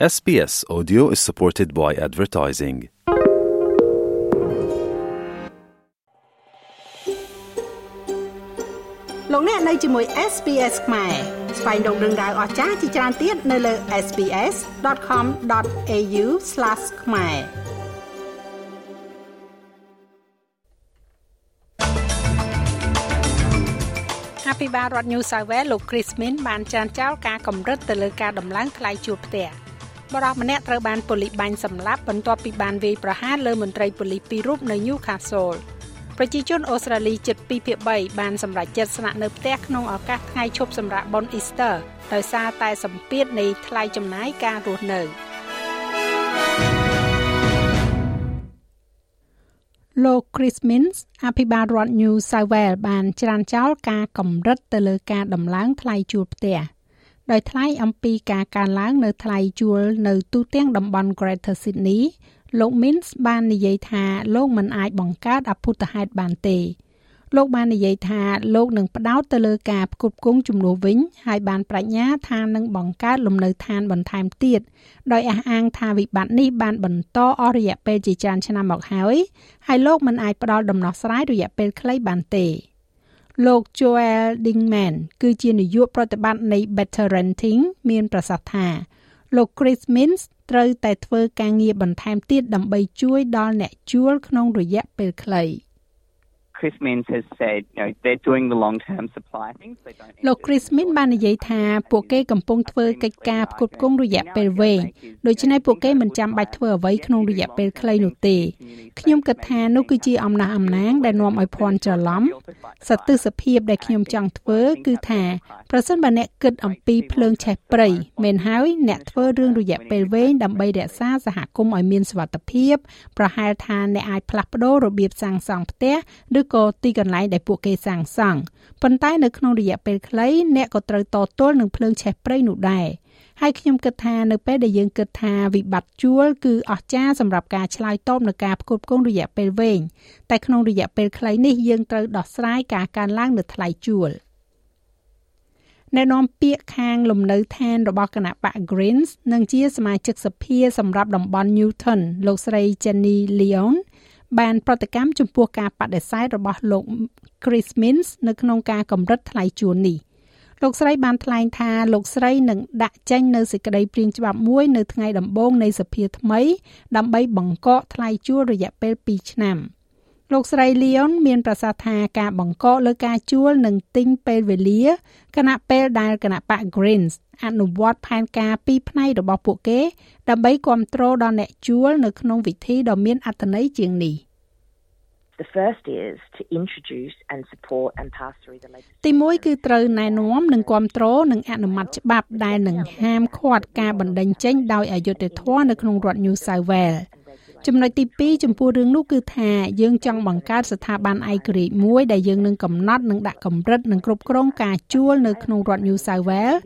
SBS Audio is supported by advertising. លោកអ្នកនៅជាមួយ SPS ខ្មែរស្វែងរកដឹងដៅអស្ចារ្យជាច្រើនទៀតនៅលើ SPS.com.au/ ខ្មែរអភិបាលរដ្ឋ New South Wales លោក Chris Min បានចានចោលការកម្រិតទៅលើការដំឡើងថ្លៃជួលផ្ទះ បរិសម្នាក់ត្រូវបានប៉ូលីសបាញ់សម្លាប់បន្ទាប់ពីបានវាយប្រហារលើមន្ត្រីប៉ូលីសពីររូបនៅ Newcastle ប្រជាជនអូស្ត្រាលីជិត2ភាគ3បានសម្រេចចិត្តស្នាក់នៅផ្ទះក្នុងឱកាសថ្ងៃឈប់សម្រាកបុណ្យ Easter ដោយសារតែសម្ពាធនៃថ្លៃចំណាយការរស់នៅលោក Chris Minns អភិបាលរដ្ឋ New South Wales បានច្រានចោលការកម្រិតទៅលើការដំឡើងថ្លៃជួលផ្ទះ ដោយថ្លែងអំពីការកើនឡើងនៅថ្លៃជួលនៅទូទាំងតំបន់ Greater Sydney លោក Mins បាននិយាយថាលោកមិនអាចបង្កើតអភូតហេតុបានទេ លោកបាននិយាយថាលោកនឹងផ្ដោតទៅលើការផ្គត់ផ្គង់ជំនួសវិញហើយបានប្រាជ្ញាថានឹងបង្កើតលំនៅឋានបន្ថែមទៀតដោយអះអាងថាវិបត្តិនេះបានបន្តអស់រយៈពេលជាច្រើនឆ្នាំមកហើយហើយលោកមិនអាចផ្ដល់ដំណោះស្រាយរយៈពេលខ្លីបានទេ។ លោក Joel Dingman គឺជានាយកប្រតិបត្តិនៃ Better Renting មានប្រសាសន៍ថា លោក Chris Mins ត្រូវតែធ្វើការងារបន្ថែមទៀតដើម្បីជួយដល់អ្នកជួលក្នុងរយៈពេលខ្លី។ Chris Minns has said, you know, they're doing the long-term supply things. They don't លោក Chris Min បាននិយាយថាពួកគេកំពុងធ្វើកិច្ចការផ្គត់ផ្គង់រយៈពេលវែងដូច្នេះពួកគេមិនចាំបាច់ធ្វើអ្វីក្នុងរយៈពេលខ្លីនោះទេខ្ញុំគិតថានោះគឺជាអំណះអំណាងដែលនាំឲ្យភ័ន្តច្រឡំសន្តិភាពដែលខ្ញុំចង់ធ្វើគឺថាប្រសិនបើអ្នកគិតអំពីភ្លើងឆេះព្រៃមិនហើយអ្នកធ្វើរឿងរយៈពេលវែងដើម្បីរក្សាសហគមន៍ឲ្យមានសុវត្ថិភាពប្រហែលថាអ្នកអាចផ្លាស់ប្ដូររបៀបសាងសង់ផ្ទះឬក៏ទីកន្លែងដែលពួកគេសាងសង់ប៉ុន្តែនៅក្នុងរយៈពេលខ្លីអ្នកក៏ត្រូវតទល់នឹងភ្លើងឆេះព្រៃនោះដែរហើយខ្ញុំគិតថានៅពេលដែលយើងគិតថាវិបត្តិជួលគឺអស្ចារ្យសម្រាប់ការឆ្លើយតបនឹងការផ្គត់ផ្គង់រយៈពេលវែងតែក្នុងរយៈពេលខ្លីនេះយើងត្រូវដោះស្រាយការកើនឡើងនៅថ្លៃជួលអ្នកនាំពាក្យខាងលំនៅឋានរបស់គណៈបក Greens និងជាសមាជិកសភាសម្រាប់តំបន់ Newton លោកស្រី Jenny Leon បានប្រតិកម្មចំពោះការបដិសេធរបស់លោក Chris Minns នៅក្នុងការកម្រិតថ្លៃជួលនេះលោកស្រីបានថ្លែងថាលោកស្រីនឹងដាក់ចេញនៅសេចក្តីព្រាងច្បាប់មួយនៅថ្ងៃដំបូងនៃសភាថ្មី ដើម្បីបង្កកថ្លៃជួលរយៈពេល2ឆ្នាំលោកស្រី Leon មានប្រសាសន៍ថាការបង្កកលើការជួលនឹងទិញពេលវេលាគណៈពេលដែលគណៈបក Greens អនុវត្តផែនការពីរផ្នែករបស់ពួកគេ ដើម្បីគ្រប់គ្រងដល់អ្នកជួលនៅក្នុងវិធីដ៏មានអត្ថន័យជាងនេះ។ ទីមួយគឺត្រូវណែនាំនិងគ្រប់គ្រងនិងអនុម័តច្បាប់ដែលនឹងហាមឃាត់ការបណ្តេញចេញដោយអយុត្តិធម៌នៅក្នុងរដ្ឋ New South Wales ចំណុចទី2ចំពោះរឿងនោះគឺថាយើងចង់បង្កើតស្ថាប័នឯករាជ្យមួយដែលយើងនឹងកំណត់និងដាក់កម្រិតនិងគ្រប់គ្រងការជួលនៅក្នុងរដ្ឋ New South Wales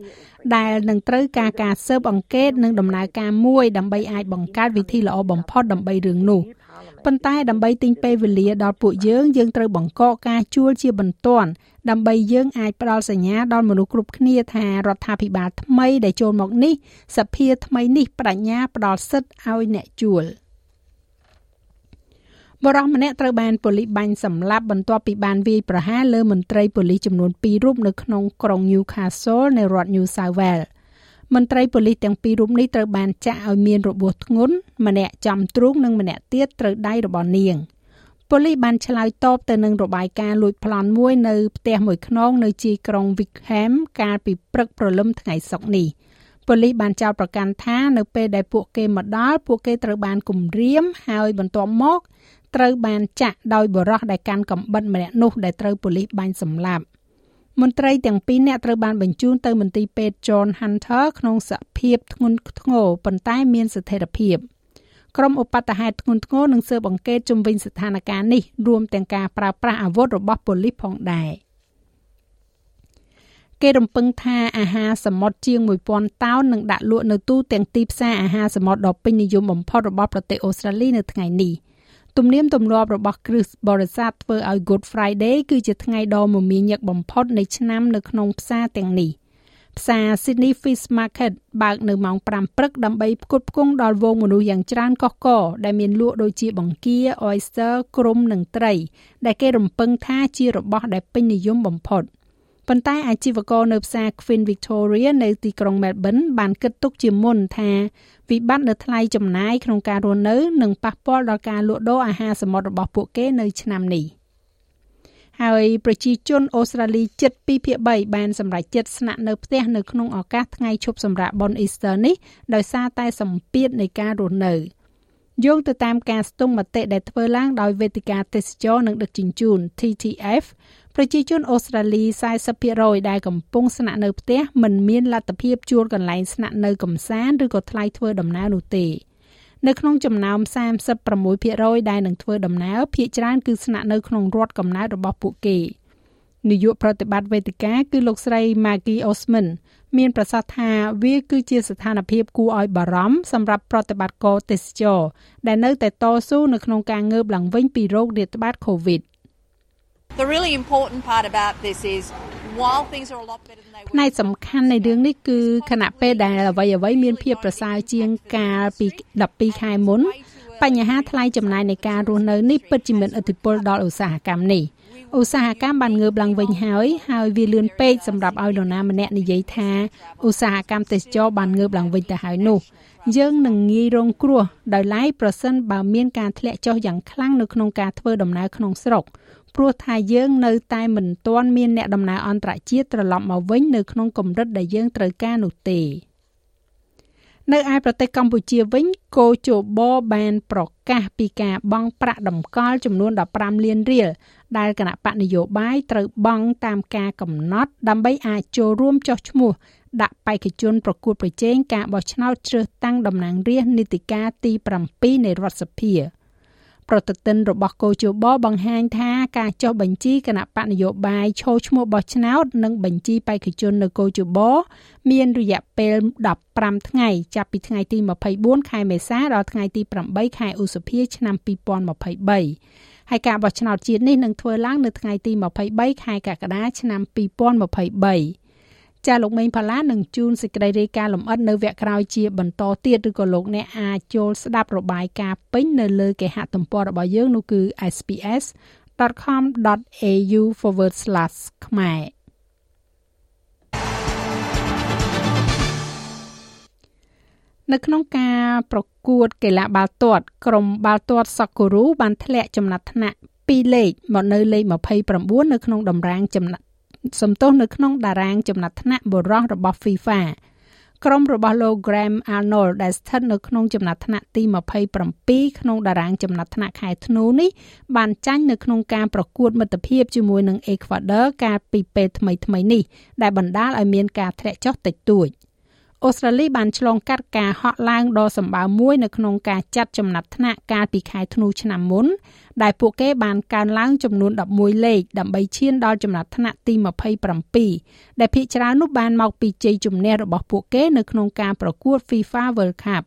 ដែលនឹងត្រូវការការស៊ើបអង្កេតនិងដំណើរការមួយដើម្បីអាចបង្កើតវិធីល្អបំផុតដើម្បីរឿងនោះ។ ប៉ុន្តែដើម្បីទិញពេលវេលាដល់ពួកយើងយើងត្រូវបង្កកការជួលជាបន្ទាន់ដើម្បីយើងអាចផ្ដល់សញ្ញាដល់មនុស្សគ្រប់គ្នាថារដ្ឋាភិបាលថ្មីដែលចូលមកនេះសភាថ្មីនេះបដិញ្ញាផ្ដល់សិទ្ធិឲ្យអ្នកជួលបរិសម្នាក់ត្រូវបានប៉ូលីសបាញ់សម្លាប់បន្ទាប់ពីបានវាយប្រហារលើមន្ត្រីប៉ូលីសចំនួន2រូបនៅក្នុងក្រុង Newcastle នៃរដ្ឋ New South Wales មន្ត្រីប៉ូលីសទាំងពីររូបនេះត្រូវបានចាក់ឲ្យមានរបួសធ្ងន់ម្នាក់ចំទ្រូងនិងម្នាក់ទៀតត្រូវដៃរបស់នាងប៉ូលីសបានឆ្លើយតបទៅនឹងរបាយការណ៍លួចប្លន់មួយនៅផ្ទះមួយខ្នងនៅជាយក្រុង Wickham កាលពីព្រឹកព្រលឹមថ្ងៃសុក្រនេះប៉ូលីសបានចោទប្រកាន់ថានៅពេលដែលពួកគេមកដល់ពួកគេត្រូវបានគំរាមហើយបន្ទាប់មកត្រូវបានចាក់ដោយបរោះដែលកាន់កំបិតម្នាក់នោះដែលត្រូវប៉ូលីសបាញ់សម្លាប់។ មន្ត្រីទាំងពីរនាក់ត្រូវបានបញ្ជូនទៅមន្ទីរពេទ្យ John Hunter ក្នុងសភាពធ្ងន់ធ្ងរប៉ុន្តែមានស្ថិរភាពក្រុមឧបតហេតុធ្ងន់ធ្ងរនឹងស៊ើបអង្កេតជំវិញស្ថានភាពនេះរួមទាំងការប្រើប្រាស់អាវុធរបស់ប៉ូលីសផងដែរគេរំពឹងថាអាហារសមុទ្រជាង1000តោននឹងដាក់លក់នៅទូទាំងទីផ្សារអាហារសមុទ្រដ៏ពេញនិយមបំផុតរបស់ប្រទេសអូស្ត្រាលីនៅថ្ងៃនេះ។ ទំនៀមទម្លាប់របស់គ្រិស្តបរិស័ទធ្វើឲ្យ Good Friday គឺជាថ្ងៃដ៏មមាញឹកបំផុតនៃឆ្នាំនៅក្នុងផ្សារទាំងនេះផ្សារ Sydney Fish Market បើកនៅម៉ោង5ព្រឹកដើម្បីផ្គត់ផ្គង់ដល់វងមនុស្សយ៉ាងច្រើនកុះករដែលមានលក់ដូចជាបង្គា oyster គ្រំនិងត្រី ដែលគេរំពឹងថាជារបស់ដែលពេញនិយមបំផុត ប៉ុន្តែអាជីវករនៅផ្សារ Queen Victoria នៅទីក្រុង Melbourne បានគិតទុកជាមុនថាវិបត្តិនៅថ្លៃចំណាយក្នុងការរស់នៅនឹងប៉ះពាល់ដល់ការលក់ដូរអាហារសមុទ្ររបស់ពួកគេនៅឆ្នាំនេះ។ហើយប្រជាជនអូស្ត្រាលីជិត2ភាគ3បានសម្រេចចិត្តស្នាក់នៅផ្ទះនៅក្នុងឱកាសថ្ងៃឈប់សម្រាកបុណ្យអ៊ីស្ទ័រនេះដោយសារតែសម្ពាធនៃការរស់នៅ យោងទៅតាមការស្ទង់មតិដែលធ្វើឡើងដោយវេទិកាទេសចរនិងដឹកជញ្ជូន TTF ប្រជាជនអូស្ត្រាលី40%ដែលកំពុងស្នាក់នៅផ្ទះមិនមានលទ្ធភាពជួលកន្លែងស្នាក់នៅកំសាន្តឬក៏ថ្លៃធ្វើដំណើរនោះទេនៅក្នុងចំណោម36%ដែលនឹងធ្វើដំណើរភាគច្រើនគឺស្នាក់នៅក្នុងរដ្ឋកំណើតរបស់ពួកគេ នាយកប្រតិបត្តិវេទិកាគឺលោកស្រី Maggie Osman មានប្រសាសន៍ថាវាគឺជាស្ថានភាពគួរឲ្យបារម្ភសម្រាប់ប្រតិបត្តិការទេសចរដែលនៅតែតស៊ូនៅក្នុងការងើបឡើងវិញពីរោគរាតត្បាត COVID The really important part about this is while things are a lot better ផ្នែកសំខាន់នៃរឿងនេះគឺខណៈពេលដែលអ្វីអ្វីមានភាពប្រសើរជាងកាលពី12ខែមុន បញ្ហាថ្លៃចំណាយនៃការរស់នៅនេះពិតជាមានឥទ្ធិពលដល់ឧស្សាហកម្មនេះ ឧស្សាហកម្មបានងើបឡើងវិញហើយហើយវាលឿនពេកសម្រាប់ឲ្យនរណាម្នាក់និយាយថាឧស្សាហកម្មទេសចរបានងើបឡើងវិញទៅហើយនោះយើងនឹងងាយរងគ្រោះដោយឡែកប្រសិនបើមានការធ្លាក់ចុះយ៉ាងខ្លាំងនៅក្នុងការធ្វើដំណើរក្នុងស្រុកព្រោះថាយើងនៅតែមិនទាន់មានអ្នកដំណើរអន្តរជាតិត្រឡប់មកវិញនៅក្នុងកម្រិតដែលយើងត្រូវការនោះទេ នៅឯប្រទេសកម្ពុជាវិញគោជបបានប្រកាសពីការបង់ប្រាក់តម្កល់ចំនួន15លានរៀលដែលគណៈបកនយោបាយត្រូវបង់តាមការកំណត់ ដើម្បីអាចចូលរួមចុះឈ្មោះដាក់បេក្ខជនប្រកួតប្រជែងការបោះឆ្នោតជ្រើសតាំងតំណាងរាស្ត្រនីតិកាលទី7នៃរដ្ឋសភា។ ប្រតិទិនរបស់កោជបបង្ហាញថាការចុះបញ្ជីគណៈបកនយោបាយឈោឈ្មោះបោះឆ្នោតនិងបញ្ជីបេក្ខជននៅកោជបមានរយៈពេល15ថ្ងៃចាប់ពីថ្ងៃទី24ខែមេសាដល់ថ្ងៃទី8ខែឧសភាឆ្នាំ2023ហើយការបោះឆ្នោតជាតិនេះនឹងធ្វើឡើងនៅថ្ងៃទី23ខែកក្កដាឆ្នាំ2023 ចាលោកមេងផល្លានឹងជូនសេចក្តីរាយការណ៍លម្អិតនៅវគ្គក្រោយជាបន្តទៀតឬក៏លោកអ្នកអាចចូលស្ដាប់របាយការណ៍ពេញនៅលើគេហទំព័ររបស់យើងនោះគឺ sps.com.au/ ខ្មែរនៅក្នុងការប្រកួតកីឡាបាល់ទាត់ក្រុមបាល់ទាត់ Sakura បានធ្លាក់ចំណាត់ថ្នាក់2លេខមកនៅលេខ29នៅក្នុងតម្រាងចំណាត់ សំទោសនៅក្នុងតារាងចំណាត់ថ្នាក់បុរសរបស់ FIFA ក្រុមរបស់លោក Graham Arnold ដែលស្ថិតនៅក្នុងចំណាត់ថ្នាក់ទី27ក្នុងតារាងចំណាត់ថ្នាក់ខែធ្នូនេះបានចាញ់នៅក្នុងការប្រកួតមិត្តភាពជាមួយនឹង Ecuador កាលពីពេលថ្មីៗនេះដែលបណ្ដាលឲ្យមានការធ្លាក់ចុះតិចតួច។ អូស្ត្រាលីបានឆ្លងកាត់ការហក់ឡើងដ៏សម្បើមមួយនៅក្នុងការចាត់ចំណាត់ថ្នាក់កាលពីខែធ្នូឆ្នាំមុនដែលពួកគេបានកើនឡើងចំនួន11លេខដើម្បីឈានដល់ចំណាត់ថ្នាក់ទី27ដែលភាគច្រើននោះបានមកពីជ័យជំនះរបស់ពួកគេនៅក្នុងការប្រកួត FIFA World Cup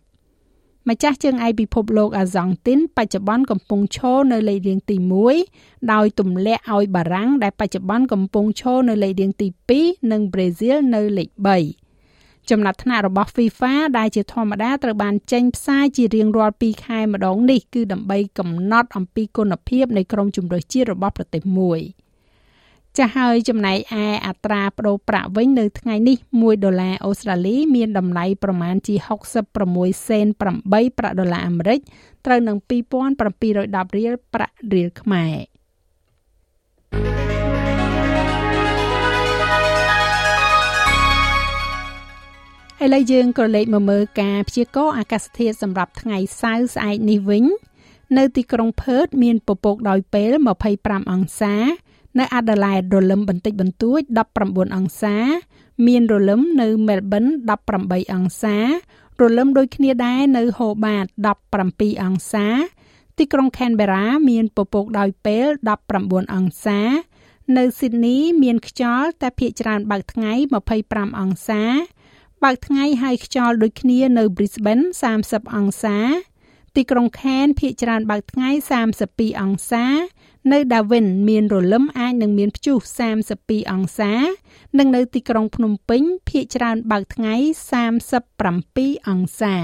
ម្ចាស់ជើងឯកពិភពលោកអាសង់ទីនបច្ចុប្បន្នកំពុងឈរនៅលេខរៀងទី1ដោយទម្លាក់ឲ្យបារាំងដែលបច្ចុប្បន្នកំពុងឈរនៅលេខរៀងទី2និងប្រេស៊ីលនៅលេខ3 ចំណាត់ថ្នាក់របស់ FIFA ដែលជាធម្មតាត្រូវបានចេញផ្សាយជារៀងរាល់2ខែម្ដងនេះគឺដើម្បីកំណត់អំពីគុណភាពនៃក្រុមជម្រើសជាតិរបស់ប្រទេសមួយចាស់ហើយចំណែកឯអត្រាប្តូរប្រាក់វិញនៅថ្ងៃនេះ1ដុល្លារអូស្ត្រាលីមានតម្លៃប្រមាណជា66សេន8ប្រាក់ដុល្លារអាមេរិកត្រូវនឹង2710រៀលប្រាក់រៀលខ្មែរ ឥឡូវយើងក៏លេខមកមើលការព្យាករណ៍អាកាសធាតុសម្រាប់ថ្ងៃសៅរ៍ស្អែកនេះវិញ នៅទីក្រុងផឺតមានពពកដោយពេល25អង្សា នៅអាដាលេដរលឹមបន្តិចបន្តួច19អង្សា មានរលឹមនៅមែលប៊ន18អង្សារលឹមដូចគ្នាដែរនៅហូបាត17អង្សា ទីក្រុងខេនបេរ៉ាមានពពកដោយពេល19អង្សា នៅស៊ីដនីមានខ្យល់តែភាគច្រើនបើកថ្ងៃ25អង្សា បើកថ្ងៃហើយខ្យល់ដូចគ្នានៅ Brisbane 30អង្សា ទីក្រុងខានភាគច្រើនបើកថ្ងៃ32អង្សា នៅដាវិនមានរលឹមអាចនឹងមានព្យុះ32អង្សា និងនៅទីក្រុងភ្នំពេញភាគច្រើនបើកថ្ងៃ37អង្សា